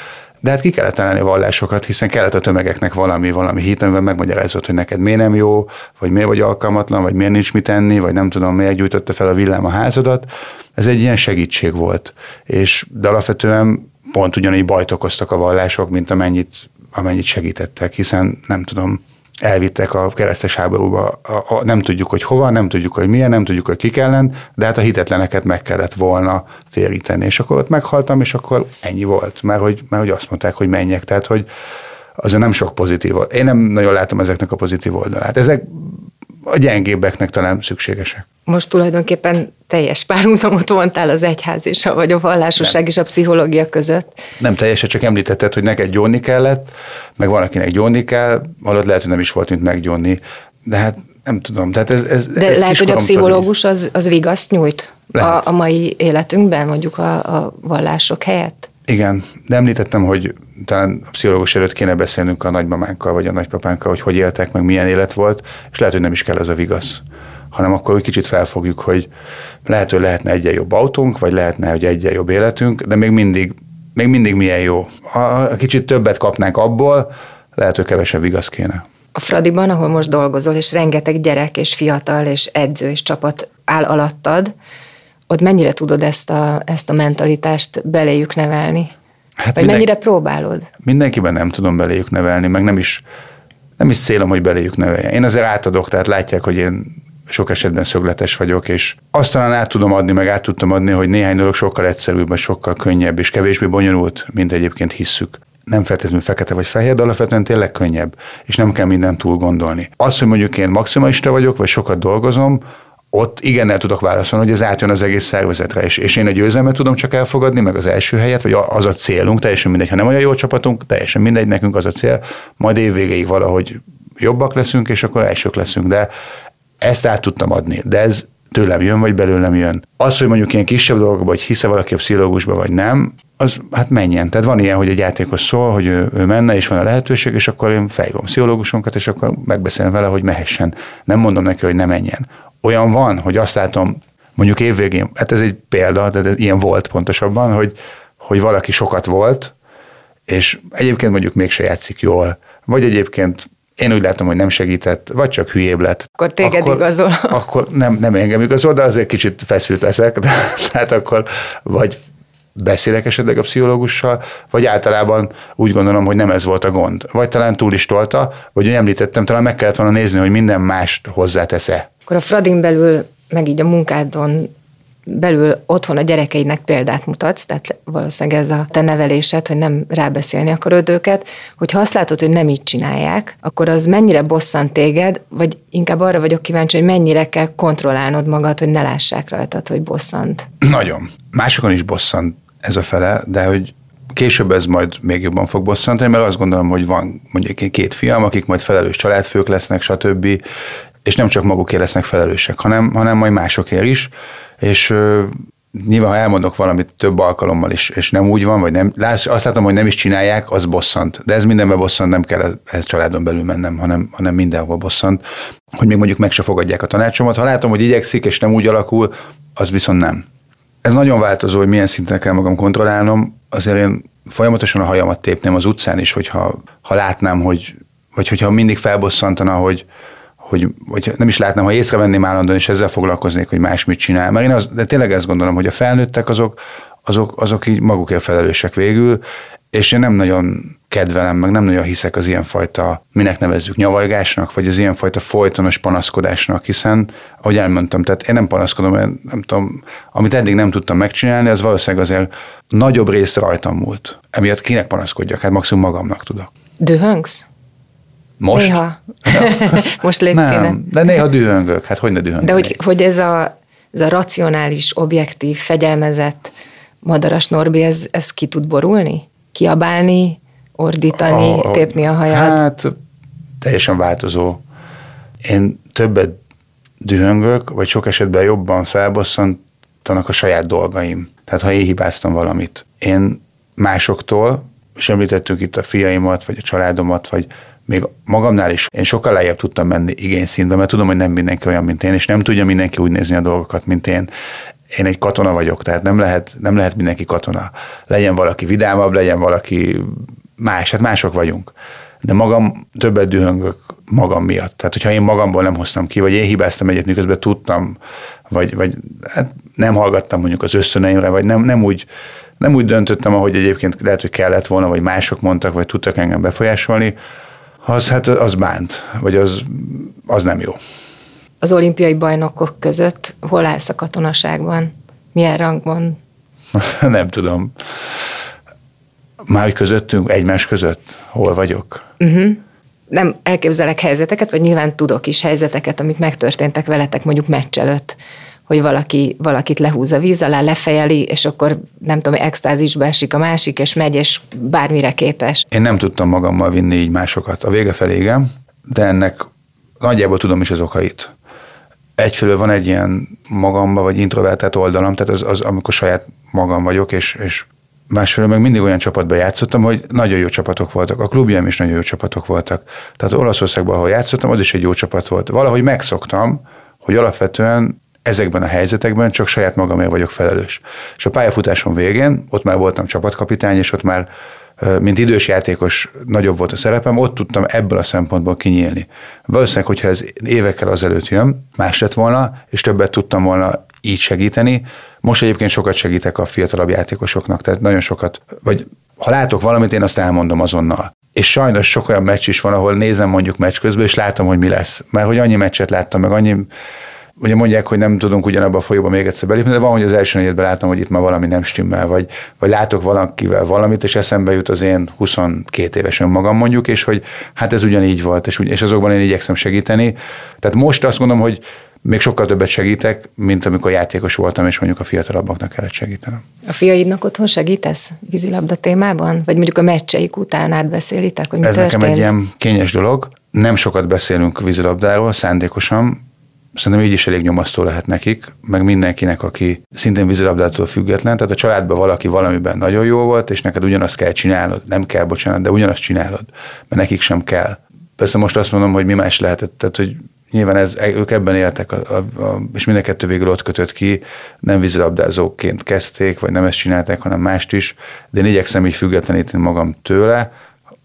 de hát ki kellett találni a vallásokat, hiszen kellett a tömegeknek valami, valami hit, amiben megmagyarázott, hogy neked miért nem jó, vagy miért vagy alkalmatlan, vagy miért nincs mit enni, vagy nem tudom, miért gyújtotta fel a villám a házadat. Ez egy ilyen segítség volt. És, de alapvetően pont ugyanígy bajt okoztak a vallások, mint amennyit, amennyit segítettek, hiszen nem tudom, elvittek a keresztes háborúba, a, a, nem tudjuk, hogy hova, nem tudjuk, hogy milyen, nem tudjuk, hogy kik ellen, de hát a hitetleneket meg kellett volna téríteni. És akkor ott meghaltam, és akkor ennyi volt, mert hogy, mert hogy azt mondták, hogy menjek. Tehát, hogy azért nem sok pozitív. Én nem nagyon látom ezeknek a pozitív oldalát. Ezek a gyengébbeknek talán szükségesek. Most tulajdonképpen teljes párhuzamot vontál az egyház és a, vagy a vallásosság nem. és a pszichológia között. Nem teljesen, csak említetted, hogy neked gyónni kellett, meg van, akinek gyónni kell, alatt lehet, hogy nem is volt, mint meggyónni, de hát nem tudom. Tehát ez, ez, de ez lehet, hogy a pszichológus az, az vigaszt nyújt a, a mai életünkben, mondjuk a, a vallások helyett? Igen, de említettem, hogy talán a pszichológus előtt kéne beszélnünk a nagymamánkkal, vagy a nagypapánkkal, hogy hogy éltek, meg milyen élet volt, és lehet, hogy nem is kell az a vigasz hanem akkor egy kicsit felfogjuk, hogy lehet, hogy lehetne egyen jobb autónk, vagy lehetne, hogy egyen jobb életünk, de még mindig, még mindig milyen jó. Ha kicsit többet kapnánk abból, lehet, hogy kevesebb vigasz kéne. A Fradiban, ahol most dolgozol, és rengeteg gyerek, és fiatal, és edző, és csapat áll alattad, ott mennyire tudod ezt a, ezt a mentalitást beléjük nevelni? Hát Vagy minden, mennyire próbálod? Mindenkiben nem tudom beléjük nevelni, meg nem is, nem is célom, hogy beléjük neveljen. Én azért átadok, tehát látják, hogy én sok esetben szögletes vagyok, és azt talán át tudom adni, meg át tudtam adni, hogy néhány dolog sokkal egyszerűbb, vagy sokkal könnyebb, és kevésbé bonyolult, mint egyébként hisszük nem feltétlenül fekete vagy fehér, de alapvetően tényleg könnyebb, és nem kell mindent túl gondolni. Az, hogy mondjuk én maximalista vagyok, vagy sokat dolgozom, ott igennel tudok válaszolni, hogy ez átjön az egész szervezetre, és, és én a győzelmet tudom csak elfogadni, meg az első helyet, vagy az a célunk, teljesen mindegy, ha nem olyan jó csapatunk, teljesen mindegy, nekünk az a cél, majd évvégéig valahogy jobbak leszünk, és akkor elsők leszünk, de ezt át tudtam adni, de ez tőlem jön, vagy belőlem jön. Az, hogy mondjuk ilyen kisebb dolgokban, hogy hisze valaki a pszichológusba, vagy nem, az hát menjen. Tehát van ilyen, hogy egy játékos szól, hogy ő, ő menne, és van a lehetőség, és akkor én felhívom pszichológusunkat, és akkor megbeszélem vele, hogy mehessen. Nem mondom neki, hogy ne menjen olyan van, hogy azt látom, mondjuk évvégén, hát ez egy példa, tehát ez ilyen volt pontosabban, hogy, hogy valaki sokat volt, és egyébként mondjuk mégse játszik jól, vagy egyébként én úgy látom, hogy nem segített, vagy csak hülyébb lett. Akkor téged akkor, igazol. [laughs] Akkor nem, nem engem igazol, de azért kicsit feszült leszek, de, tehát [laughs] akkor vagy beszélek esetleg a pszichológussal, vagy általában úgy gondolom, hogy nem ez volt a gond. Vagy talán túl is tolta, vagy hogy említettem, talán meg kellett volna nézni, hogy minden mást hozzátesz-e. Akkor a Fradin belül, meg így a munkádon belül otthon a gyerekeidnek példát mutatsz, tehát valószínűleg ez a te nevelésed, hogy nem rábeszélni akarod őket, hogy ha azt látod, hogy nem így csinálják, akkor az mennyire bosszant téged, vagy inkább arra vagyok kíváncsi, hogy mennyire kell kontrollálnod magad, hogy ne lássák rajtad, hogy bosszant. Nagyon. Másokon is bosszant ez a fele, de hogy később ez majd még jobban fog bosszantani, mert azt gondolom, hogy van mondjuk két fiam, akik majd felelős családfők lesznek, stb és nem csak magukért lesznek felelősek, hanem, hanem majd másokért is, és nyilván, ha elmondok valamit több alkalommal is, és nem úgy van, vagy nem, azt látom, hogy nem is csinálják, az bosszant. De ez mindenben bosszant, nem kell ez családon belül mennem, hanem, hanem mindenhol bosszant. Hogy még mondjuk meg se fogadják a tanácsomat. Ha látom, hogy igyekszik, és nem úgy alakul, az viszont nem. Ez nagyon változó, hogy milyen szinten kell magam kontrollálnom. Azért én folyamatosan a hajamat tépném az utcán is, hogyha ha látnám, hogy, vagy hogyha mindig felbosszantana, hogy, hogy, hogy nem is látnám, ha észrevenném állandóan, és ezzel foglalkoznék, hogy más mit csinál. Mert én az, de tényleg ezt gondolom, hogy a felnőttek azok, azok, azok így magukért felelősek végül, és én nem nagyon kedvelem, meg nem nagyon hiszek az ilyenfajta, minek nevezzük nyavajgásnak, vagy az ilyenfajta folytonos panaszkodásnak, hiszen, ahogy elmondtam, tehát én nem panaszkodom, mert nem tudom, amit eddig nem tudtam megcsinálni, az valószínűleg azért nagyobb rész rajtam múlt. Emiatt kinek panaszkodjak? Hát maximum magamnak tudok. Dühöngsz? Most? Néha. [laughs] Most légy Nem, de néha dühöngök. Hát hogy ne dühöngök? De hogy, hogy ez, a, ez a racionális, objektív, fegyelmezett madaras Norbi, ez, ez ki tud borulni? Kiabálni, ordítani, a, tépni a haját? Hát teljesen változó. Én többet dühöngök, vagy sok esetben jobban felbosszantanak a saját dolgaim. Tehát ha én hibáztam valamit. Én másoktól, és említettük itt a fiaimat, vagy a családomat, vagy még magamnál is én sokkal lejjebb tudtam menni igényszintben, mert tudom, hogy nem mindenki olyan, mint én, és nem tudja mindenki úgy nézni a dolgokat, mint én. Én egy katona vagyok, tehát nem lehet, nem lehet mindenki katona. Legyen valaki vidámabb, legyen valaki más, hát mások vagyunk. De magam többet dühöngök magam miatt. Tehát, hogyha én magamból nem hoztam ki, vagy én hibáztam egyet, miközben tudtam, vagy, vagy hát nem hallgattam mondjuk az ösztöneimre, vagy nem, nem úgy Nem úgy döntöttem, ahogy egyébként lehet, hogy kellett volna, vagy mások mondtak, vagy tudtak engem befolyásolni, az hát az bánt, vagy az, az nem jó. Az olimpiai bajnokok között hol állsz a katonaságban? Milyen rangban? [laughs] nem tudom. Már közöttünk, egymás között, hol vagyok? Uh-huh. Nem elképzelek helyzeteket, vagy nyilván tudok is helyzeteket, amik megtörténtek veletek mondjuk meccs előtt, hogy valaki, valakit lehúz a víz alá, lefejeli, és akkor nem tudom, extázisba esik a másik, és megy, és bármire képes. Én nem tudtam magammal vinni így másokat. A vége felé igen, de ennek nagyjából tudom is az okait. Egyfelől van egy ilyen magamba, vagy introvertált oldalam, tehát az, az amikor saját magam vagyok, és, és másfelől meg mindig olyan csapatban játszottam, hogy nagyon jó csapatok voltak. A klubjaim is nagyon jó csapatok voltak. Tehát Olaszországban, ahol játszottam, az is egy jó csapat volt. Valahogy megszoktam, hogy alapvetően ezekben a helyzetekben csak saját magamért vagyok felelős. És a pályafutásom végén, ott már voltam csapatkapitány, és ott már mint idős játékos nagyobb volt a szerepem, ott tudtam ebből a szempontból kinyílni. Valószínűleg, hogyha ez évekkel azelőtt jön, más lett volna, és többet tudtam volna így segíteni. Most egyébként sokat segítek a fiatalabb játékosoknak, tehát nagyon sokat, vagy ha látok valamit, én azt elmondom azonnal. És sajnos sok olyan meccs is van, ahol nézem mondjuk meccs közben, és látom, hogy mi lesz. Mert hogy annyi meccset láttam, meg annyi ugye mondják, hogy nem tudunk ugyanabba a folyóba még egyszer belépni, de van, hogy az első negyedben látom, hogy itt már valami nem stimmel, vagy, vagy látok valakivel valamit, és eszembe jut az én 22 éves önmagam mondjuk, és hogy hát ez ugyanígy volt, és, és azokban én igyekszem segíteni. Tehát most azt mondom, hogy még sokkal többet segítek, mint amikor játékos voltam, és mondjuk a fiatalabbaknak kellett segítenem. A fiaidnak otthon segítesz vízilabda témában? Vagy mondjuk a meccseik után átbeszélitek, hogy mi Ez történt? nekem egy ilyen kényes dolog. Nem sokat beszélünk vízilabdáról, szándékosan, szerintem így is elég nyomasztó lehet nekik, meg mindenkinek, aki szintén vízilabdától független. Tehát a családban valaki valamiben nagyon jó volt, és neked ugyanazt kell csinálnod, nem kell, bocsánat, de ugyanazt csinálod, mert nekik sem kell. Persze most azt mondom, hogy mi más lehetett, tehát hogy nyilván ez, ők ebben éltek, a, a, a, és mind a kettő végül ott kötött ki, nem vízilabdázóként kezdték, vagy nem ezt csinálták, hanem mást is, de én igyekszem így függetleníteni magam tőle,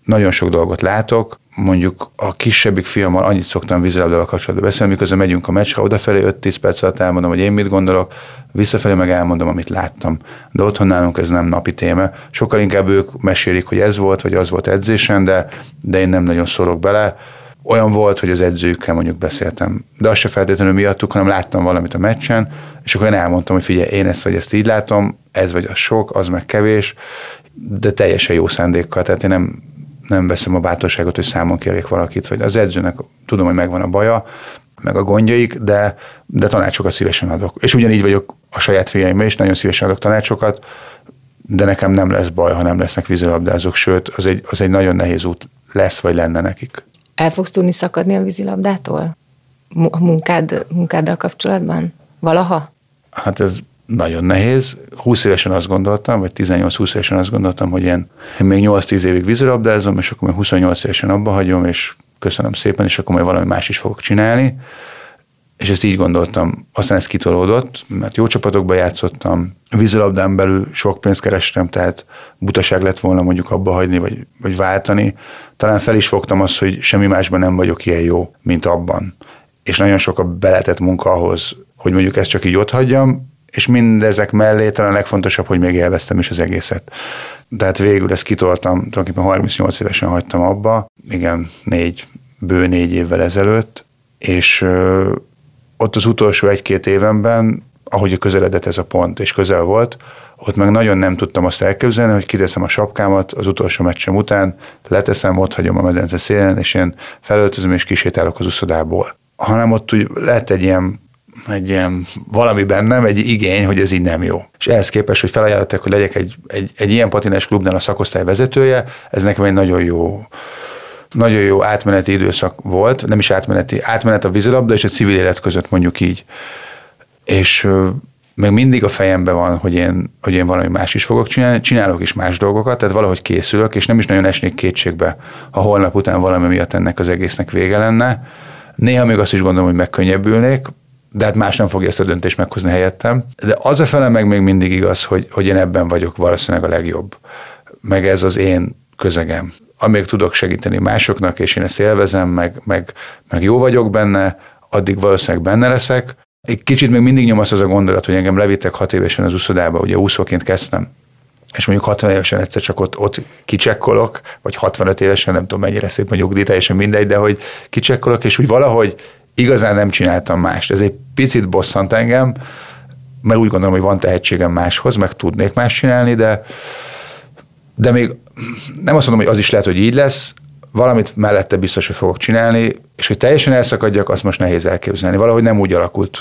nagyon sok dolgot látok, mondjuk a kisebbik fiammal annyit szoktam vízilabdával kapcsolatban beszélni, miközben megyünk a meccsre, odafelé 5-10 perc alatt elmondom, hogy én mit gondolok, visszafelé meg elmondom, amit láttam. De otthon nálunk ez nem napi téma. Sokkal inkább ők mesélik, hogy ez volt, vagy az volt edzésen, de, de én nem nagyon szólok bele. Olyan volt, hogy az edzőkkel mondjuk beszéltem, de az se feltétlenül miattuk, hanem láttam valamit a meccsen, és akkor én elmondtam, hogy figyelj, én ezt vagy ezt így látom, ez vagy az sok, az meg kevés, de teljesen jó szándékkal, tehát én nem, nem veszem a bátorságot, hogy számon kérjek valakit, vagy az edzőnek tudom, hogy megvan a baja, meg a gondjaik, de, de tanácsokat szívesen adok. És ugyanígy vagyok a saját fiaimmel is, nagyon szívesen adok tanácsokat, de nekem nem lesz baj, ha nem lesznek vízilabdázók, sőt, az egy, az egy nagyon nehéz út lesz, vagy lenne nekik. El fogsz tudni szakadni a vízilabdától? A munkád, munkáddal kapcsolatban? Valaha? Hát ez nagyon nehéz. 20 évesen azt gondoltam, vagy 18-20 évesen azt gondoltam, hogy én, még 8-10 évig vízilabdázom, és akkor még 28 évesen abba hagyom, és köszönöm szépen, és akkor majd valami más is fogok csinálni. És ezt így gondoltam. Aztán ez kitolódott, mert jó csapatokban játszottam, vízilabdán belül sok pénzt kerestem, tehát butaság lett volna mondjuk abba hagyni, vagy, vagy váltani. Talán fel is fogtam azt, hogy semmi másban nem vagyok ilyen jó, mint abban. És nagyon sok a beletett munka ahhoz, hogy mondjuk ezt csak így ott hagyjam, és mindezek mellé talán a legfontosabb, hogy még élveztem is az egészet. Tehát végül ezt kitoltam, tulajdonképpen 38 évesen hagytam abba, igen, négy, bő négy évvel ezelőtt, és ott az utolsó egy-két évenben, ahogy közeledett ez a pont, és közel volt, ott meg nagyon nem tudtam azt elképzelni, hogy kiteszem a sapkámat az utolsó meccsem után, leteszem, ott hagyom a medence szélen, és én felöltözöm és kisétálok az uszodából. Hanem ott úgy lett egy ilyen egy ilyen valami bennem, egy igény, hogy ez így nem jó. És ehhez képest, hogy felajánlották, hogy legyek egy, egy, egy ilyen patinás klubnál a szakosztály vezetője, ez nekem egy nagyon jó nagyon jó átmeneti időszak volt, nem is átmeneti, átmenet a vízilabda és a civil élet között mondjuk így. És meg mindig a fejemben van, hogy én, hogy én valami más is fogok csinálni, csinálok is más dolgokat, tehát valahogy készülök, és nem is nagyon esnék kétségbe, ha holnap után valami miatt ennek az egésznek vége lenne. Néha még azt is gondolom, hogy megkönnyebbülnék, de hát más nem fogja ezt a döntést meghozni helyettem. De az a fele meg még mindig igaz, hogy, hogy én ebben vagyok valószínűleg a legjobb. Meg ez az én közegem. Amíg tudok segíteni másoknak, és én ezt élvezem, meg, meg, meg jó vagyok benne, addig valószínűleg benne leszek. Egy kicsit még mindig nyomasz az a gondolat, hogy engem levittek hat évesen az úszodába, ugye úszóként kezdtem. és mondjuk 60 évesen egyszer csak ott, ott kicsekkolok, vagy 65 évesen, nem tudom mennyire szép a nyugdíj, teljesen mindegy, de hogy kicsekkolok, és úgy valahogy igazán nem csináltam mást. Ez egy picit bosszant engem, meg úgy gondolom, hogy van tehetségem máshoz, meg tudnék más csinálni, de, de még nem azt mondom, hogy az is lehet, hogy így lesz, valamit mellette biztos, hogy fogok csinálni, és hogy teljesen elszakadjak, azt most nehéz elképzelni. Valahogy nem úgy alakult.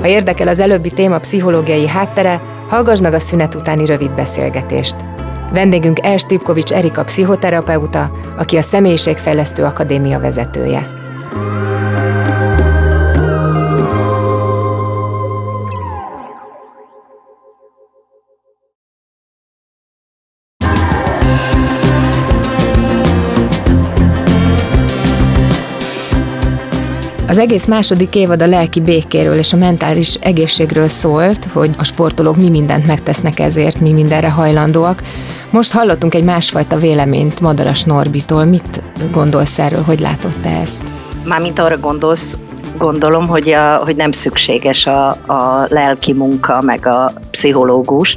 Ha érdekel az előbbi téma pszichológiai háttere, hallgass meg a szünet utáni rövid beszélgetést. Vendégünk Els Tipkovics Erika pszichoterapeuta, aki a Személyiségfejlesztő Akadémia vezetője. Az egész második évad a lelki békéről és a mentális egészségről szólt, hogy a sportolók mi mindent megtesznek ezért, mi mindenre hajlandóak. Most hallottunk egy másfajta véleményt Madaras Norbitól. Mit gondolsz erről, hogy látod te ezt? Mármint arra gondolsz, gondolom, hogy, a, hogy nem szükséges a, a lelki munka, meg a pszichológus.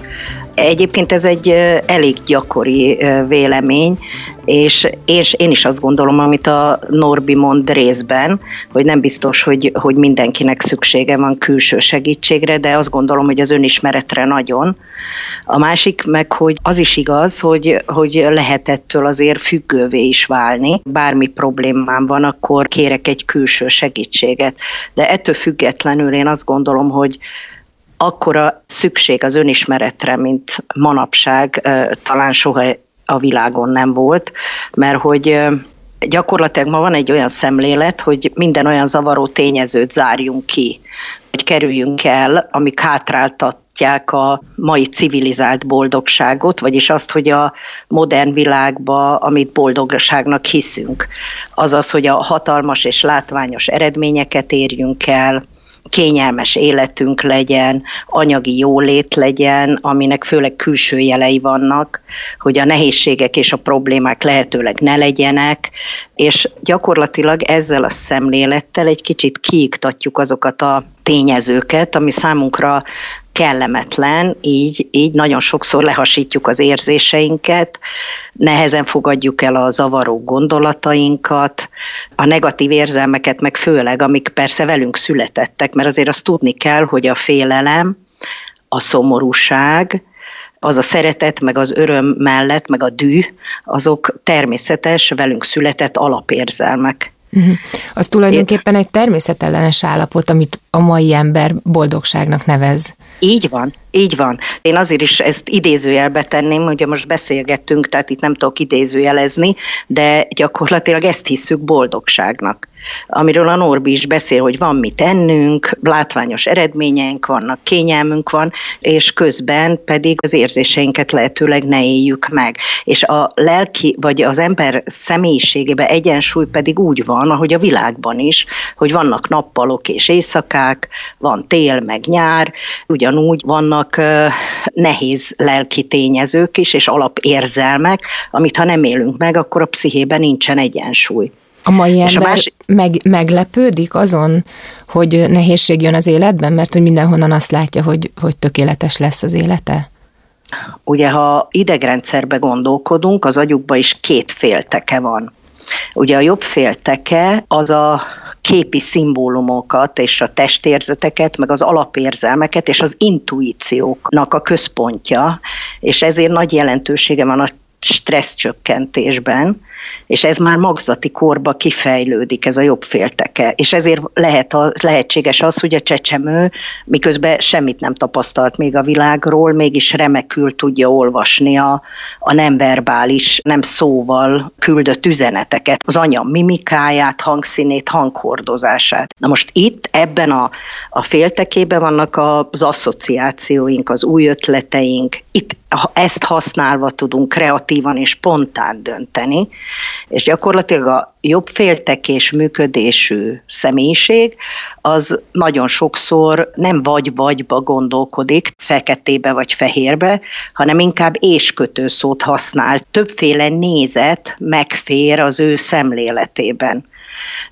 Egyébként ez egy elég gyakori vélemény, és, és én is azt gondolom, amit a Norbi mond részben, hogy nem biztos, hogy, hogy mindenkinek szüksége van külső segítségre, de azt gondolom, hogy az önismeretre nagyon. A másik meg, hogy az is igaz, hogy, hogy lehet ettől azért függővé is válni. Bármi problémám van, akkor kérek egy külső segítséget. De ettől függetlenül én azt gondolom, hogy akkora szükség az önismeretre, mint manapság talán soha a világon nem volt, mert hogy gyakorlatilag ma van egy olyan szemlélet, hogy minden olyan zavaró tényezőt zárjunk ki, hogy kerüljünk el, amik hátráltatják a mai civilizált boldogságot, vagyis azt, hogy a modern világba, amit boldogságnak hiszünk. Azaz, hogy a hatalmas és látványos eredményeket érjünk el, kényelmes életünk legyen, anyagi jólét legyen, aminek főleg külső jelei vannak, hogy a nehézségek és a problémák lehetőleg ne legyenek, és gyakorlatilag ezzel a szemlélettel egy kicsit kiiktatjuk azokat a tényezőket, ami számunkra kellemetlen, így, így nagyon sokszor lehasítjuk az érzéseinket, nehezen fogadjuk el a zavaró gondolatainkat, a negatív érzelmeket meg főleg, amik persze velünk születettek, mert azért azt tudni kell, hogy a félelem, a szomorúság, az a szeretet, meg az öröm mellett, meg a dű, azok természetes, velünk született alapérzelmek. Uh-huh. Az tulajdonképpen egy természetellenes állapot, amit a mai ember boldogságnak nevez. Így van, így van. Én azért is ezt idézőjelbe tenném, hogy most beszélgettünk, tehát itt nem tudok idézőjelezni, de gyakorlatilag ezt hisszük boldogságnak amiről a Norbi is beszél, hogy van mit tennünk, látványos eredményeink vannak, kényelmünk van, és közben pedig az érzéseinket lehetőleg ne éljük meg. És a lelki, vagy az ember személyiségében egyensúly pedig úgy van, ahogy a világban is, hogy vannak nappalok és éjszakák, van tél meg nyár, ugyanúgy vannak nehéz lelki tényezők is, és alapérzelmek, amit ha nem élünk meg, akkor a pszichében nincsen egyensúly. A mai ember a más... meg, meglepődik azon, hogy nehézség jön az életben, mert hogy mindenhonnan azt látja, hogy, hogy tökéletes lesz az élete? Ugye, ha idegrendszerbe gondolkodunk, az agyukban is két félteke van. Ugye a jobb félteke az a képi szimbólumokat és a testérzeteket, meg az alapérzelmeket és az intuícióknak a központja, és ezért nagy jelentősége van a stressz csökkentésben, és ez már magzati korba kifejlődik, ez a jobb félteke, és ezért lehet a, lehetséges az, hogy a csecsemő miközben semmit nem tapasztalt még a világról, mégis remekül tudja olvasni a, a nem verbális, nem szóval küldött üzeneteket, az anya mimikáját, hangszínét, hanghordozását. Na most itt ebben a, a féltekében vannak az asszociációink, az új ötleteink, itt ezt használva tudunk kreatívan és spontán dönteni, és gyakorlatilag a jobb féltekés működésű személyiség az nagyon sokszor nem vagy-vagyba gondolkodik, feketébe vagy fehérbe, hanem inkább és-kötőszót használ. Többféle nézet megfér az ő szemléletében.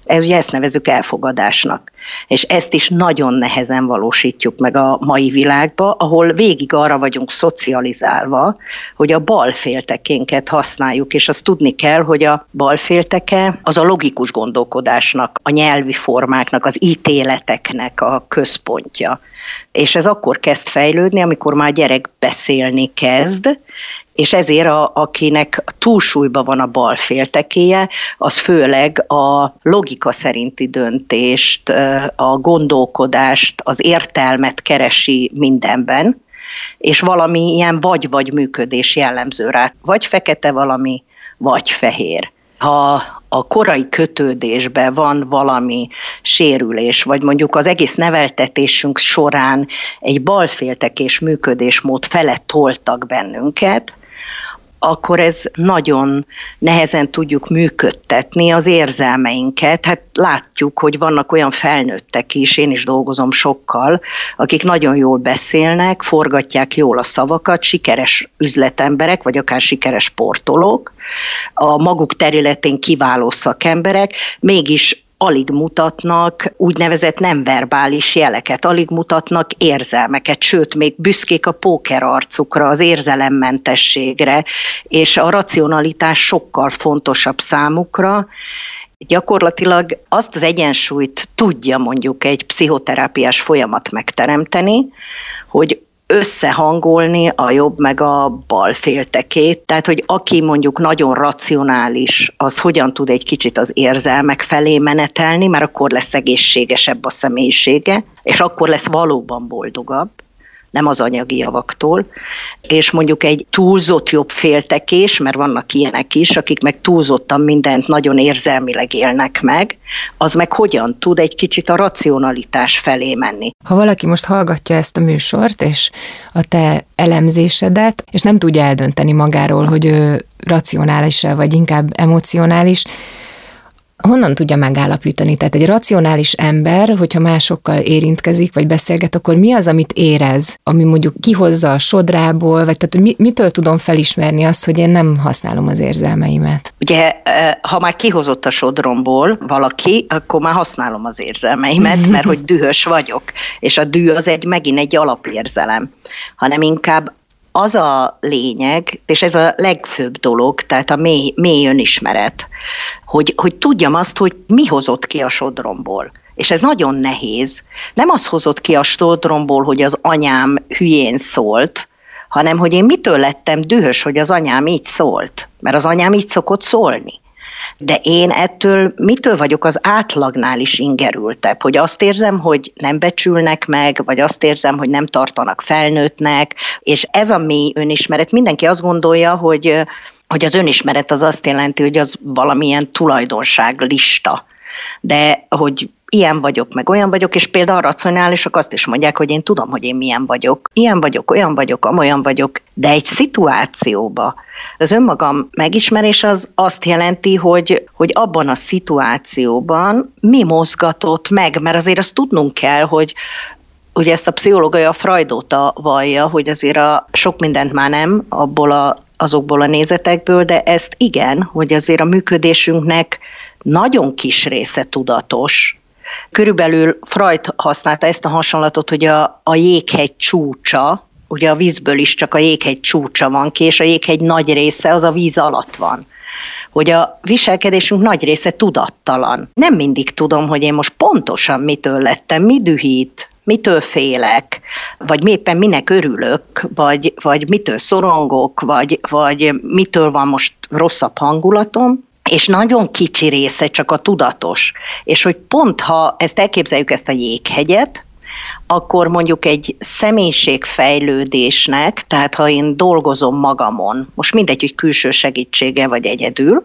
Ez ugye ezt nevezük elfogadásnak. És ezt is nagyon nehezen valósítjuk meg a mai világba, ahol végig arra vagyunk szocializálva, hogy a balféltekénket használjuk, és azt tudni kell, hogy a balfélteke az a logikus gondolkodásnak, a nyelvi formáknak, az ítéleteknek a központja. És ez akkor kezd fejlődni, amikor már gyerek beszélni kezd, és ezért a, akinek túlsúlyban van a bal féltekéje, az főleg a logika szerinti döntést, a gondolkodást, az értelmet keresi mindenben, és valami ilyen vagy-vagy működés jellemző rá. Vagy fekete valami, vagy fehér. Ha a korai kötődésben van valami sérülés, vagy mondjuk az egész neveltetésünk során egy balféltekés működésmód felett toltak bennünket, akkor ez nagyon nehezen tudjuk működtetni az érzelmeinket. Hát látjuk, hogy vannak olyan felnőttek is, én is dolgozom sokkal, akik nagyon jól beszélnek, forgatják jól a szavakat, sikeres üzletemberek, vagy akár sikeres sportolók, a maguk területén kiváló szakemberek, mégis alig mutatnak úgynevezett nem verbális jeleket, alig mutatnak érzelmeket, sőt, még büszkék a póker arcukra, az érzelemmentességre, és a racionalitás sokkal fontosabb számukra, gyakorlatilag azt az egyensúlyt tudja mondjuk egy pszichoterápiás folyamat megteremteni, hogy összehangolni a jobb meg a bal féltekét. Tehát, hogy aki mondjuk nagyon racionális, az hogyan tud egy kicsit az érzelmek felé menetelni, mert akkor lesz egészségesebb a személyisége, és akkor lesz valóban boldogabb nem az anyagi javaktól, és mondjuk egy túlzott jobb féltekés, mert vannak ilyenek is, akik meg túlzottan mindent nagyon érzelmileg élnek meg, az meg hogyan tud egy kicsit a racionalitás felé menni. Ha valaki most hallgatja ezt a műsort, és a te elemzésedet, és nem tudja eldönteni magáról, hogy ő racionális-e, vagy inkább emocionális, honnan tudja megállapítani? Tehát egy racionális ember, hogyha másokkal érintkezik, vagy beszélget, akkor mi az, amit érez, ami mondjuk kihozza a sodrából, vagy tehát mitől tudom felismerni azt, hogy én nem használom az érzelmeimet? Ugye, ha már kihozott a sodromból valaki, akkor már használom az érzelmeimet, mert hogy [laughs] dühös vagyok, és a dű az egy megint egy alapérzelem, hanem inkább az a lényeg, és ez a legfőbb dolog, tehát a mély, mély önismeret, hogy, hogy tudjam azt, hogy mi hozott ki a sodromból. És ez nagyon nehéz. Nem az hozott ki a sodromból, hogy az anyám hülyén szólt, hanem hogy én mitől lettem dühös, hogy az anyám így szólt. Mert az anyám így szokott szólni de én ettől mitől vagyok az átlagnál is ingerültebb, hogy azt érzem, hogy nem becsülnek meg, vagy azt érzem, hogy nem tartanak felnőttnek, és ez a mély önismeret, mindenki azt gondolja, hogy hogy az önismeret az azt jelenti, hogy az valamilyen tulajdonság lista. De hogy ilyen vagyok, meg olyan vagyok, és például a racionálisok azt is mondják, hogy én tudom, hogy én milyen vagyok. Ilyen vagyok, olyan vagyok, amolyan vagyok, de egy szituációba. Az önmagam megismerés az azt jelenti, hogy, hogy abban a szituációban mi mozgatott meg, mert azért azt tudnunk kell, hogy ugye ezt a pszichológia a Freud óta vallja, hogy azért a sok mindent már nem abból a, azokból a nézetekből, de ezt igen, hogy azért a működésünknek nagyon kis része tudatos, Körülbelül Freud használta ezt a hasonlatot, hogy a, a jéghegy csúcsa, ugye a vízből is csak a jéghegy csúcsa van ki, és a jéghegy nagy része az a víz alatt van. Hogy a viselkedésünk nagy része tudattalan. Nem mindig tudom, hogy én most pontosan mitől lettem, mi dühít, mitől félek, vagy éppen minek örülök, vagy, vagy mitől szorongok, vagy, vagy mitől van most rosszabb hangulatom, és nagyon kicsi része csak a tudatos. És hogy pont ha ezt elképzeljük, ezt a jéghegyet, akkor mondjuk egy személyiségfejlődésnek, tehát ha én dolgozom magamon, most mindegy, hogy külső segítsége vagy egyedül,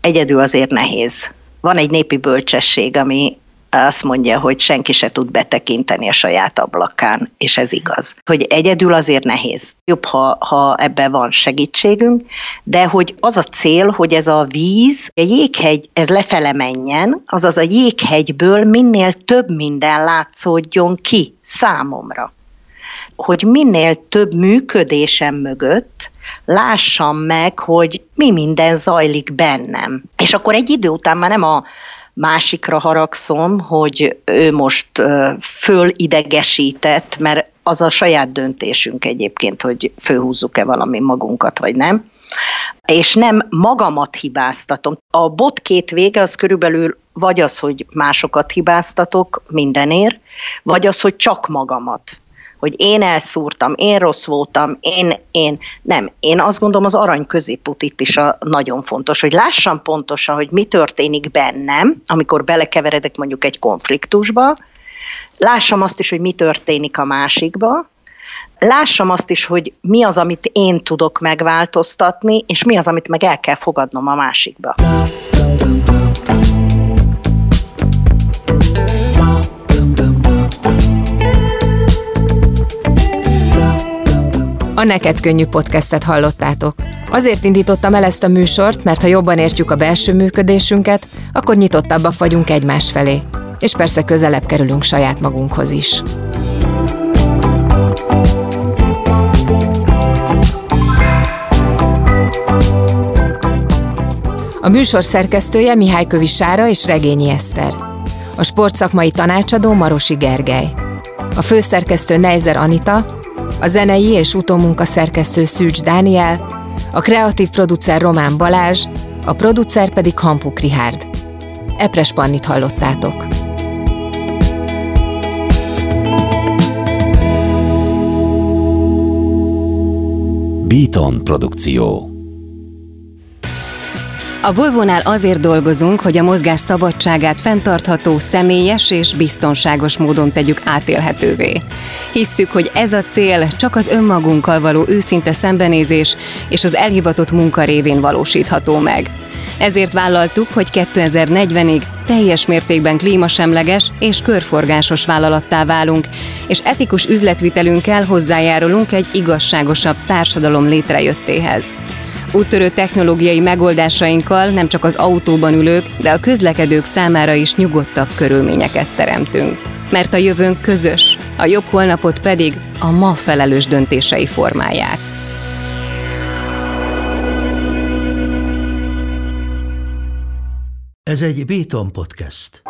egyedül azért nehéz. Van egy népi bölcsesség, ami azt mondja, hogy senki se tud betekinteni a saját ablakán, és ez igaz. Hogy egyedül azért nehéz. Jobb, ha, ha ebben van segítségünk, de hogy az a cél, hogy ez a víz, a jéghegy, ez lefele menjen, azaz a jéghegyből minél több minden látszódjon ki számomra. Hogy minél több működésem mögött lássam meg, hogy mi minden zajlik bennem. És akkor egy idő után már nem a másikra haragszom, hogy ő most fölidegesített, mert az a saját döntésünk egyébként, hogy főhúzzuk-e valami magunkat, vagy nem. És nem magamat hibáztatom. A bot két vége az körülbelül vagy az, hogy másokat hibáztatok mindenért, vagy az, hogy csak magamat hogy én elszúrtam, én rossz voltam, én, én, nem. Én azt gondolom az arany középút itt is a, nagyon fontos, hogy lássam pontosan, hogy mi történik bennem, amikor belekeveredek mondjuk egy konfliktusba, lássam azt is, hogy mi történik a másikba, lássam azt is, hogy mi az, amit én tudok megváltoztatni, és mi az, amit meg el kell fogadnom a másikba. A Neked Könnyű podcastet hallottátok. Azért indítottam el ezt a műsort, mert ha jobban értjük a belső működésünket, akkor nyitottabbak vagyunk egymás felé. És persze közelebb kerülünk saját magunkhoz is. A műsor szerkesztője Mihály Kövi Sára és Regényi Eszter. A sportszakmai tanácsadó Marosi Gergely. A főszerkesztő Neizer Anita, a zenei és utómunka szerkesztő Szűcs Dániel, a kreatív producer Román Balázs, a producer pedig Hampuk Rihárd. Epres Pannit hallottátok. Beaton produkció a Volvo-nál azért dolgozunk, hogy a mozgás szabadságát fenntartható, személyes és biztonságos módon tegyük átélhetővé. Hisszük, hogy ez a cél csak az önmagunkkal való őszinte szembenézés és az elhivatott munka révén valósítható meg. Ezért vállaltuk, hogy 2040-ig teljes mértékben klímasemleges és körforgásos vállalattá válunk, és etikus üzletvitelünkkel hozzájárulunk egy igazságosabb társadalom létrejöttéhez. Úttörő technológiai megoldásainkkal nem csak az autóban ülők, de a közlekedők számára is nyugodtabb körülményeket teremtünk. Mert a jövőnk közös, a jobb holnapot pedig a ma felelős döntései formálják. Ez egy Béton podcast.